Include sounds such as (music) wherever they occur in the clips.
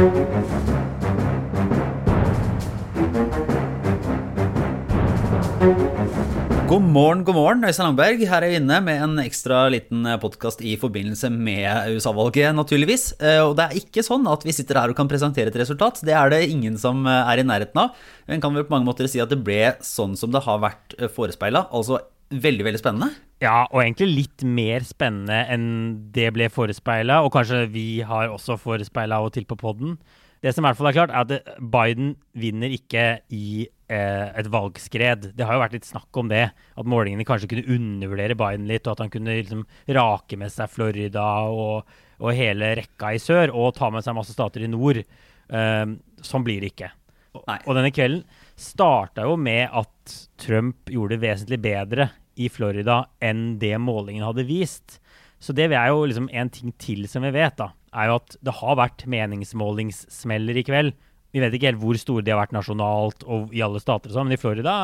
God morgen, god morgen, Øystein Langberg. Her er vi inne med en ekstra liten podkast i forbindelse med USA-valget, naturligvis. Eh, og det er ikke sånn at vi sitter her og kan presentere et resultat. Det er det ingen som er i nærheten av. En kan vel på mange måter si at det ble sånn som det har vært forespeila. Altså veldig, veldig spennende. Ja, og egentlig litt mer spennende enn det ble forespeila. Og kanskje vi har også forespeila og til på poden. Det som i hvert fall er klart, er at Biden vinner ikke i eh, et valgskred. Det har jo vært litt snakk om det. At målingene kanskje kunne undervurdere Biden litt, og at han kunne liksom rake med seg Florida og, og, hele rekka i sør, og ta med seg masse stater i nord. Eh, sånn blir det ikke. Nei. Og denne kvelden starta jo med at Trump gjorde det vesentlig bedre i Florida enn det målingen hadde vist. Så det er jo liksom en ting til som vi vet, da, er jo at det har vært meningsmålingssmeller i kveld. Vi vet ikke helt hvor store de har vært nasjonalt og i alle stater, sånn, men i Florida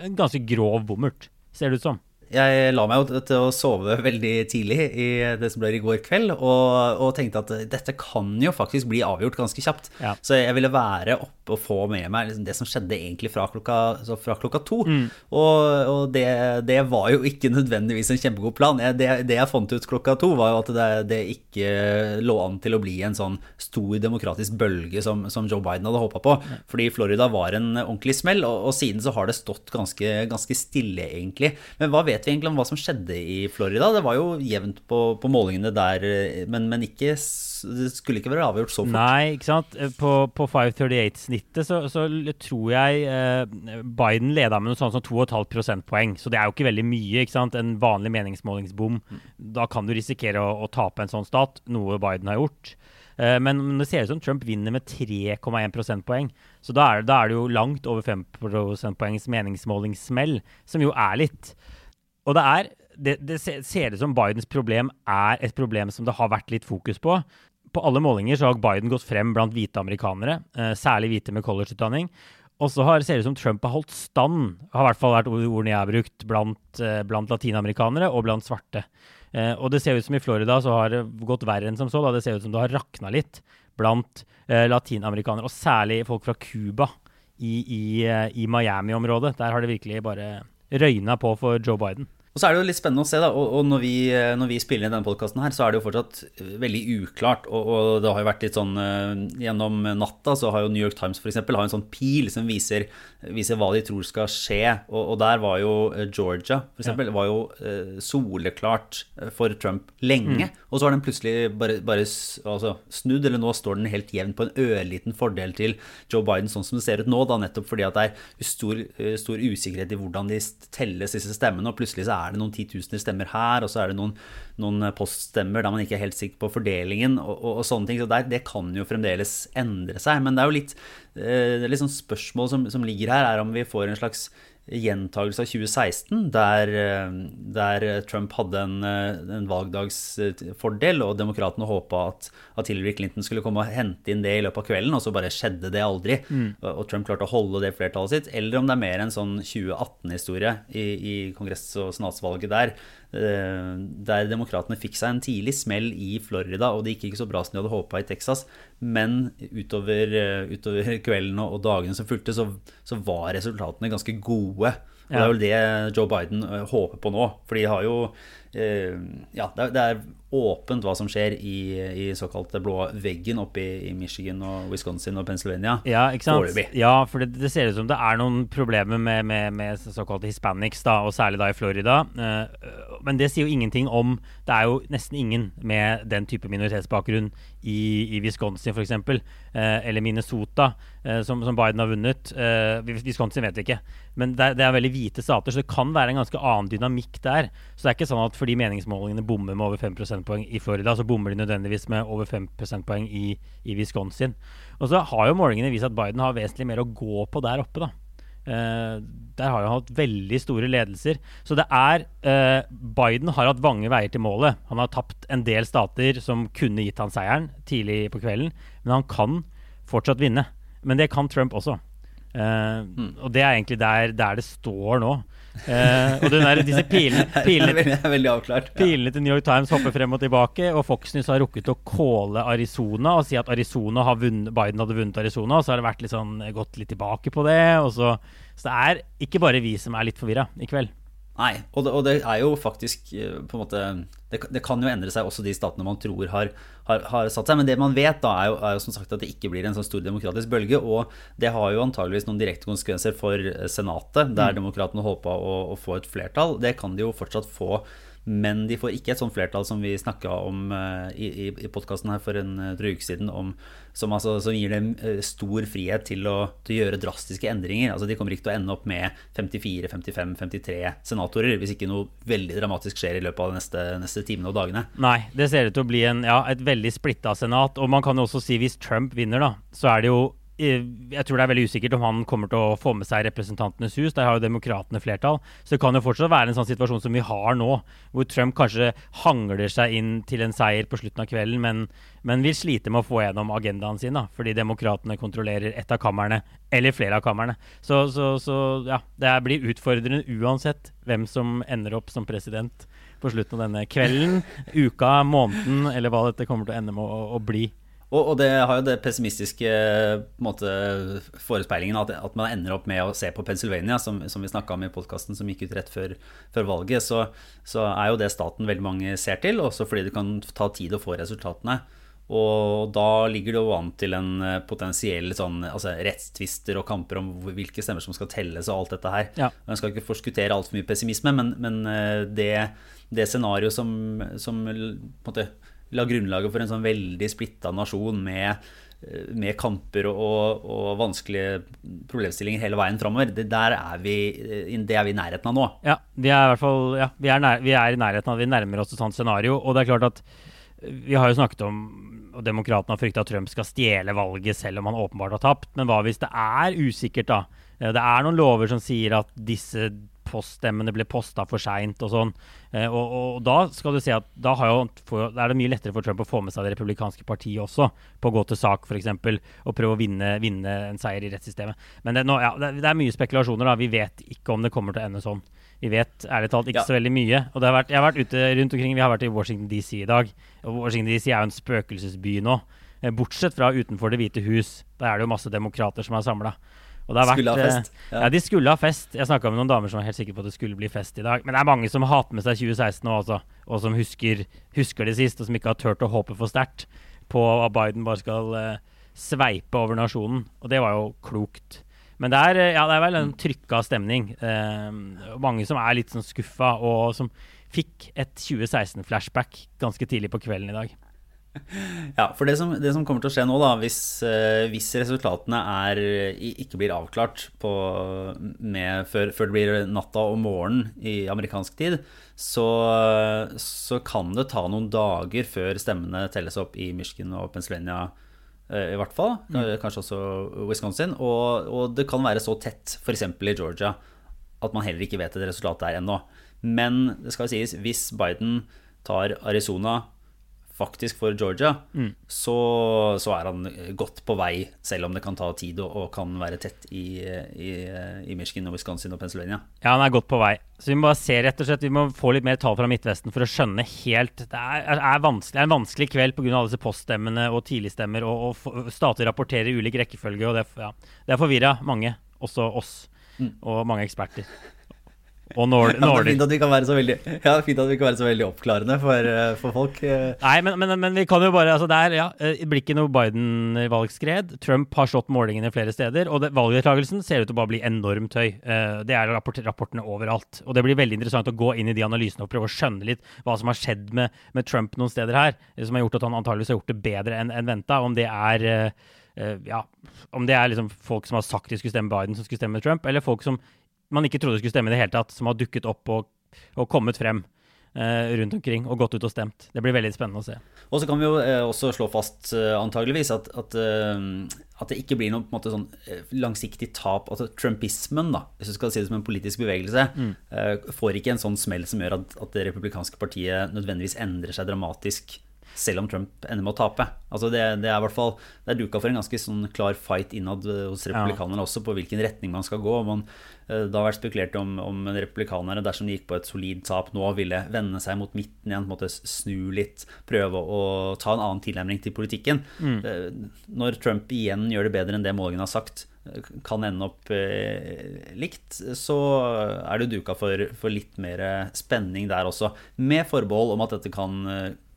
en ganske grov bommert, ser det ut som. Jeg la meg jo til å sove veldig tidlig i det som ble i går kveld, og, og, tenkte at dette kan jo faktisk bli avgjort ganske kjapt. Ja. Så jeg ville være oppe og få med meg liksom det som skjedde egentlig fra klokka, fra klokka to. Mm. Og, og det, det, var jo ikke nødvendigvis en kjempegod plan. Jeg, det, det, jeg fant ut klokka to, var jo at det, det, ikke lå an til å bli en sånn stor demokratisk bølge som, som Joe Biden hadde håpa på. Ja. Fordi Florida var en ordentlig smell, og, og, siden så har det stått ganske, ganske stille, egentlig. Men hva vet vet vi egentlig om hva som skjedde i Florida? Det var jo jevnt på, på målingene der, men, men ikke, det skulle ikke være avgjort så fort. Nei, ikke sant. På, på 538-snittet så, så, tror jeg eh, Biden leda med noe sånt som 2,5 prosentpoeng. Så det er jo ikke veldig mye. ikke sant? En vanlig meningsmålingsbom. Da kan du risikere å, å tape en sånn stat, noe Biden har gjort. Eh, men det ser ut som Trump vinner med 3,1 prosentpoeng. Så da er, da er, det jo langt over 5 prosentpoengs meningsmålingssmell, som jo er litt. Og det er det, det ser ut som Bidens problem er et problem som det har vært litt fokus på. På alle målinger så har Biden gått frem blant hvite amerikanere, eh, særlig hvite med collegeutdanning. Og så ser det ut som Trump har holdt stand, har i hvert fall vært ordene jeg har brukt, blant, eh, blant latinamerikanere og blant svarte. Eh, og det ser ut som i Florida så har det gått verre enn som så. Da. Det ser ut som det har rakna litt blant latinamerikanere, og særlig folk fra Cuba i, i, i Miami-området. Der har det virkelig bare røyna på for Joe Biden. Og så er det jo litt spennende å se, da, og, og når, vi, når, vi, spiller inn denne podkasten her, så er det jo fortsatt veldig uklart. Og, og, det har jo vært litt sånn uh, Gjennom natta så har jo New York Times eksempel, har en sånn pil som viser, viser hva de tror skal skje. Og, og der var jo uh, Georgia eksempel, ja. var jo soleklart for Trump lenge. Mm. Og så har den plutselig bare, bare altså, snudd, eller nå står den helt jevn på en ørliten fordel til Joe Biden, sånn som det ser ut nå, da, nettopp fordi at det er stor, stor usikkerhet i hvordan de telles, disse stemmene. og plutselig så er er det noen titusener stemmer her, og så er det noen, noen poststemmer der man ikke er helt sikker på fordelingen, og, og, og sånne ting. Så der, det kan jo fremdeles endre seg. Men det er jo litt, eh, det er litt sånn spørsmål som, som ligger her, er om vi får en slags gjentagelse av 2016, der, eh, der, Trump hadde en, eh, en valgdagsfordel, og demokratene håpa at, at, Hillary Clinton skulle komme og hente inn det i løpet av kvelden, og så bare skjedde det aldri. Mm. Og Trump klarte å holde det flertallet sitt. Eller om det er mer en sånn 2018-historie i, i kongress- og senatsvalget der, der demokratene fikk seg en tidlig smell i Florida, og det gikk ikke så bra som de hadde håpa i Texas. Men utover, eh, utover (laughs) kvelden og, dagene som fulgte, så, så, var resultatene ganske gode. Og Det er vel det Joe Biden eh, håper på nå. For de har jo Ja, det er, åpent hva som skjer i, i såkalte blå veggen oppe i, Michigan og Wisconsin og Pennsylvania. Ja, ikke sant? Foreløpig. Ja, for det, det, ser ut som det er noen problemer med, med, med såkalte hispanics, da, og særlig da i Florida. Uh, men det sier jo ingenting om Det er jo nesten ingen med den type minoritetsbakgrunn i, i Wisconsin f.eks. Eh, eller Minnesota, eh, som, som, Biden har vunnet. Eh, Wisconsin vet vi ikke. Men det er, det er, veldig hvite stater, så det kan være en ganske annen dynamikk der. Så det er ikke sånn at fordi meningsmålingene bommer med over 5 prosentpoeng i Florida, så bommer de nødvendigvis med over 5 prosentpoeng i, i Wisconsin. Og så har jo målingene vist at Biden har vesentlig mer å gå på der oppe, da. Uh, der har han hatt veldig store ledelser. Så det er uh, Biden har hatt vange veier til målet. Han har tapt en del stater som kunne gitt han seieren tidlig på kvelden, men han kan fortsatt vinne. Men det kan Trump også. Uh, mm. Og det er egentlig der, der det står nå. Uh, og der, disse pilene, (laughs) pilene, veldig avklart. Ja. pilene til New York Times hopper frem og tilbake, og Fox News har rukket å calle Arizona og si at Arizona har vunnet, Biden hadde vunnet Arizona. Og så har det vært litt sånn, gått litt tilbake på det. Så, så, det er ikke bare vi som er litt forvirra i kveld. Nei, og det, og det, er jo faktisk på en måte det, det, kan jo endre seg også de statene man tror har, har, har satt seg. Men det man vet, da, er jo, er jo, som sagt at det ikke blir en sånn stor demokratisk bølge. Og det har jo antageligvis noen direkte konsekvenser for Senatet, der mm. demokratene håpa å, å, få et flertall. Det kan de jo fortsatt få men de får ikke et sånt flertall som vi snakka om uh, i, i, i podkasten her for en drøy uke siden, om, som, altså, som, gir dem uh, stor frihet til å, til å, gjøre drastiske endringer. Altså, de kommer ikke til å ende opp med 54, 55, 53 senatorer hvis ikke noe veldig dramatisk skjer i løpet av de neste, neste timene og dagene. Nei, det ser ut til å bli en, ja, et veldig splitta senat. Og man kan jo også si hvis Trump vinner, da, så er det jo jeg tror det er veldig usikkert om han kommer til å få med seg Representantenes hus. Der har jo demokratene flertall. Så det kan jo fortsatt være en sånn situasjon som vi har nå, hvor Trump kanskje hangler seg inn til en seier på slutten av kvelden, men, men vil slite med å få gjennom agendaen sin, da, fordi demokratene kontrollerer ett av kamrene, eller flere av kamrene. Så, så, så ja, det blir utfordrende uansett hvem som ender opp som president på slutten av denne kvelden, uka, måneden, eller hva dette kommer til å ende med å, å bli. Og, og, det har jo det pessimistiske måte, forespeilingen at, at, man ender opp med å se på Pennsylvania, som, som vi snakka om i podkasten som gikk ut rett før, før valget, så, så, er jo det staten veldig mange ser til, også fordi det kan ta tid å få resultatene. Og da ligger det jo an til en eh, potensiell sånn, altså rettstvister og kamper om hvilke stemmer som skal telles og alt dette her. Ja. Jeg skal ikke forskuttere altfor mye pessimisme, men, men eh, det, det scenarioet som, som på en måte la grunnlaget for en sånn veldig splitta nasjon med, eh, med kamper og, og, vanskelige problemstillinger hele veien framover. Det, der er vi, eh, det er vi i nærheten av nå. Ja, vi er i hvert fall ja, vi er, nær, vi er i nærheten av Vi nærmer oss et sånt scenario. Og det er klart at vi har jo snakket om og Demokratene har frykta at Trump skal stjele valget selv om han åpenbart har tapt. Men hva hvis det er usikkert, da? Eh, det er noen lover som sier at disse poststemmene ble posta for seint og sånn. Eh, og, og, da skal du si at da jo, for, er det mye lettere for Trump å få med seg det republikanske partiet også, på å gå til sak f.eks. og prøve å vinne, vinne, en seier i rettssystemet. Men det, nå, ja, det, er mye spekulasjoner. da. Vi vet ikke om det kommer til å ende sånn. Vi vet ærlig talt ikke ja. så veldig mye. Og vært, jeg har vært ute rundt omkring. Vi har vært i Washington DC i dag. Og Washington DC er jo en spøkelsesby nå. Eh, bortsett fra utenfor Det hvite hus. Der er det jo masse demokrater som er samla. Skulle vært, ha fest. Eh, ja. ja. de skulle ha fest. Jeg snakka med noen damer som var helt sikre på at det skulle bli fest i dag. Men det er mange som har hatt med seg 2016 nå, altså. Og som husker, husker, det sist, og som ikke har turt å håpe for sterkt på at Biden bare skal uh, sveipe over nasjonen. Og det var jo klokt. Men det er, eh, ja, det er vel en trykka stemning. Uh, mange som er litt sånn skuffa, og som fikk et 2016-flashback ganske tidlig på kvelden i dag. (laughs) Ja, for det som, det som, kommer til å skje nå, da, hvis, uh, hvis resultatene er, ikke blir avklart på, med, før, før, det blir natta og morgenen i amerikansk tid, så, så, kan det ta noen dager før stemmene telles opp i Michigan og Pennsylvania. Uh, I hvert fall. Mm. Kanskje også Wisconsin. Og, og, det kan være så tett, f.eks. i Georgia, at man heller ikke vet et resultat der ennå. Men det skal sies, hvis Biden tar Arizona faktisk for Georgia, mm. så, så, er han godt på vei, selv om det kan ta tid og, og kan være tett i, i, i, Michigan og Wisconsin og Pennsylvania. Ja, han er godt på vei. Så vi må bare se rett og slett, vi må få litt mer tall fra Midtvesten for å skjønne helt Det er, er, vanskelig, det er en vanskelig kveld pga. alle disse poststemmene og tidligstemmer, og, og stater rapporterer i ulik rekkefølge. og Det, ja, det er forvirra mange, også oss, mm. og mange eksperter. Og Nord (laughs) ja, det er fint at vi kan være så veldig, ja, fint at vi kan være så veldig oppklarende for, eh, for folk. Eh. Nei, men, men, men, vi kan jo bare altså der, ja, Det blir ikke noe Biden-valgskred. Trump har slått målingene flere steder. Og valgdeltakelsen ser ut til å bare bli enormt høy. Eh, det er rapport, rapportene overalt. Og det blir veldig interessant å gå inn i de analysene og prøve å skjønne litt hva som har skjedd med, med Trump noen steder her, som har gjort at han antageligvis har gjort det bedre enn en venta. Om det er ja, om det er liksom folk som har sagt de skulle stemme Biden, som skulle stemme Trump, eller folk som man ikke trodde skulle stemme i det hele tatt, som har dukket opp og, og kommet frem eh, rundt omkring og gått ut og stemt. Det blir veldig spennende å se. Og så kan vi jo eh, også slå fast eh, antageligvis at, at, at, det ikke blir noe måte, sånn, langsiktig tap. Altså Trumpismen, da, hvis du skal si det som en politisk bevegelse, mm. Får ikke en sånn smell som gjør at, at, det republikanske partiet nødvendigvis endrer seg dramatisk selv om Trump ender med å tape. Altså det, det, er i hvert fall Det er duka for en ganske sånn klar fight innad hos republikanerne ja. også, på hvilken retning man skal gå. Man, eh, det har vært spekulert om, om republikanere, dersom de gikk på et solid tap nå, ville vende seg mot midten igjen, på en måte snu litt, prøve å ta en annen tilnærming til politikken. Mm. Eh, når Trump igjen gjør det bedre enn det målingen har sagt, kan ende opp eh, likt, så er det duka for, for, litt mer spenning der også. Med forbehold om at dette kan,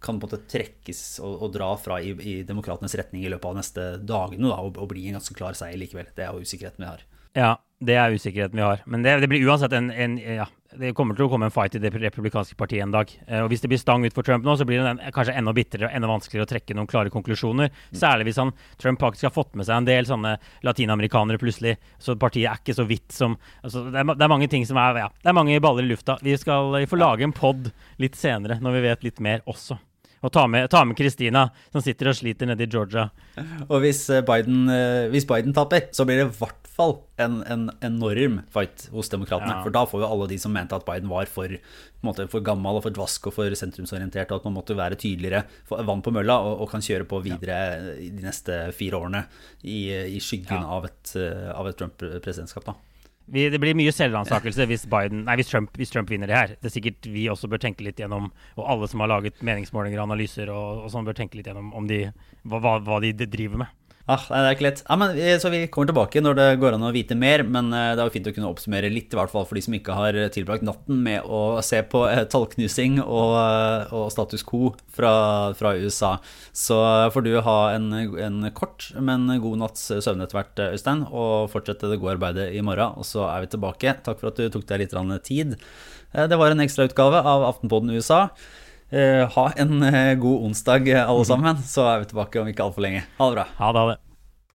kan på en måte trekkes og, og dra fra i, i, demokratenes retning i løpet av neste dagene da, og, og, bli en ganske klar seier likevel. Det er jo usikkerheten vi har. Ja, det er usikkerheten vi har. Men det, det blir uansett en, en, ja, det kommer til å komme en fight i det republikanske partiet en dag. Eh, og Hvis det blir stang ut for Trump nå, så blir det kanskje enda bitrere og enda vanskeligere å trekke noen klare konklusjoner. Mm. Særlig hvis han, Trump faktisk har fått med seg en del sånne latinamerikanere plutselig. Så partiet er ikke så vidt som altså, det, er, det, er, mange ting som er ja, det er mange baller i lufta. Vi skal vi får lage en pod litt senere, når vi vet litt mer også. Og ta med Kristina, som sitter og sliter nede i Georgia. Og hvis eh, Biden, eh, hvis Biden taper, så blir det i hvert fall en, en enorm fight hos demokratene. Ja. For da får jo alle de som mente at Biden var for, måte, for gammel og for dvask og for sentrumsorientert, og at man måtte være tydeligere, vann på mølla og, og, kan kjøre på videre ja. de neste fire årene i, i skyggen ja. av et, av et Trump-presidentskap. da vi, det blir mye selvransakelse hvis, hvis, hvis Trump vinner det her. Det er sikkert vi også bør tenke litt gjennom, og alle som har laget meningsmålinger og analyser, og, og sånn bør tenke litt gjennom om de, hva, hva de driver med. Ah, nei, det er ikke lett. Ja, men, så vi kommer tilbake når det går an å vite mer, men eh, det er jo fint å kunne oppsummere litt, i hvert fall for de som ikke har tilbrakt natten med å se på eh, tallknusing og, eh, og, status quo fra, fra, USA. Så får du ha en, en, kort, men god natts søvn etter hvert, Øystein, og fortsette det gode arbeidet i morgen. Og så er vi tilbake. Takk for at du tok deg litt tid. Det var en ekstrautgave av Aftenpodden USA. Uh, ha en uh, god onsdag, alle sammen. Så er vi tilbake om ikke altfor lenge. Ha det bra. Ha det, ha det.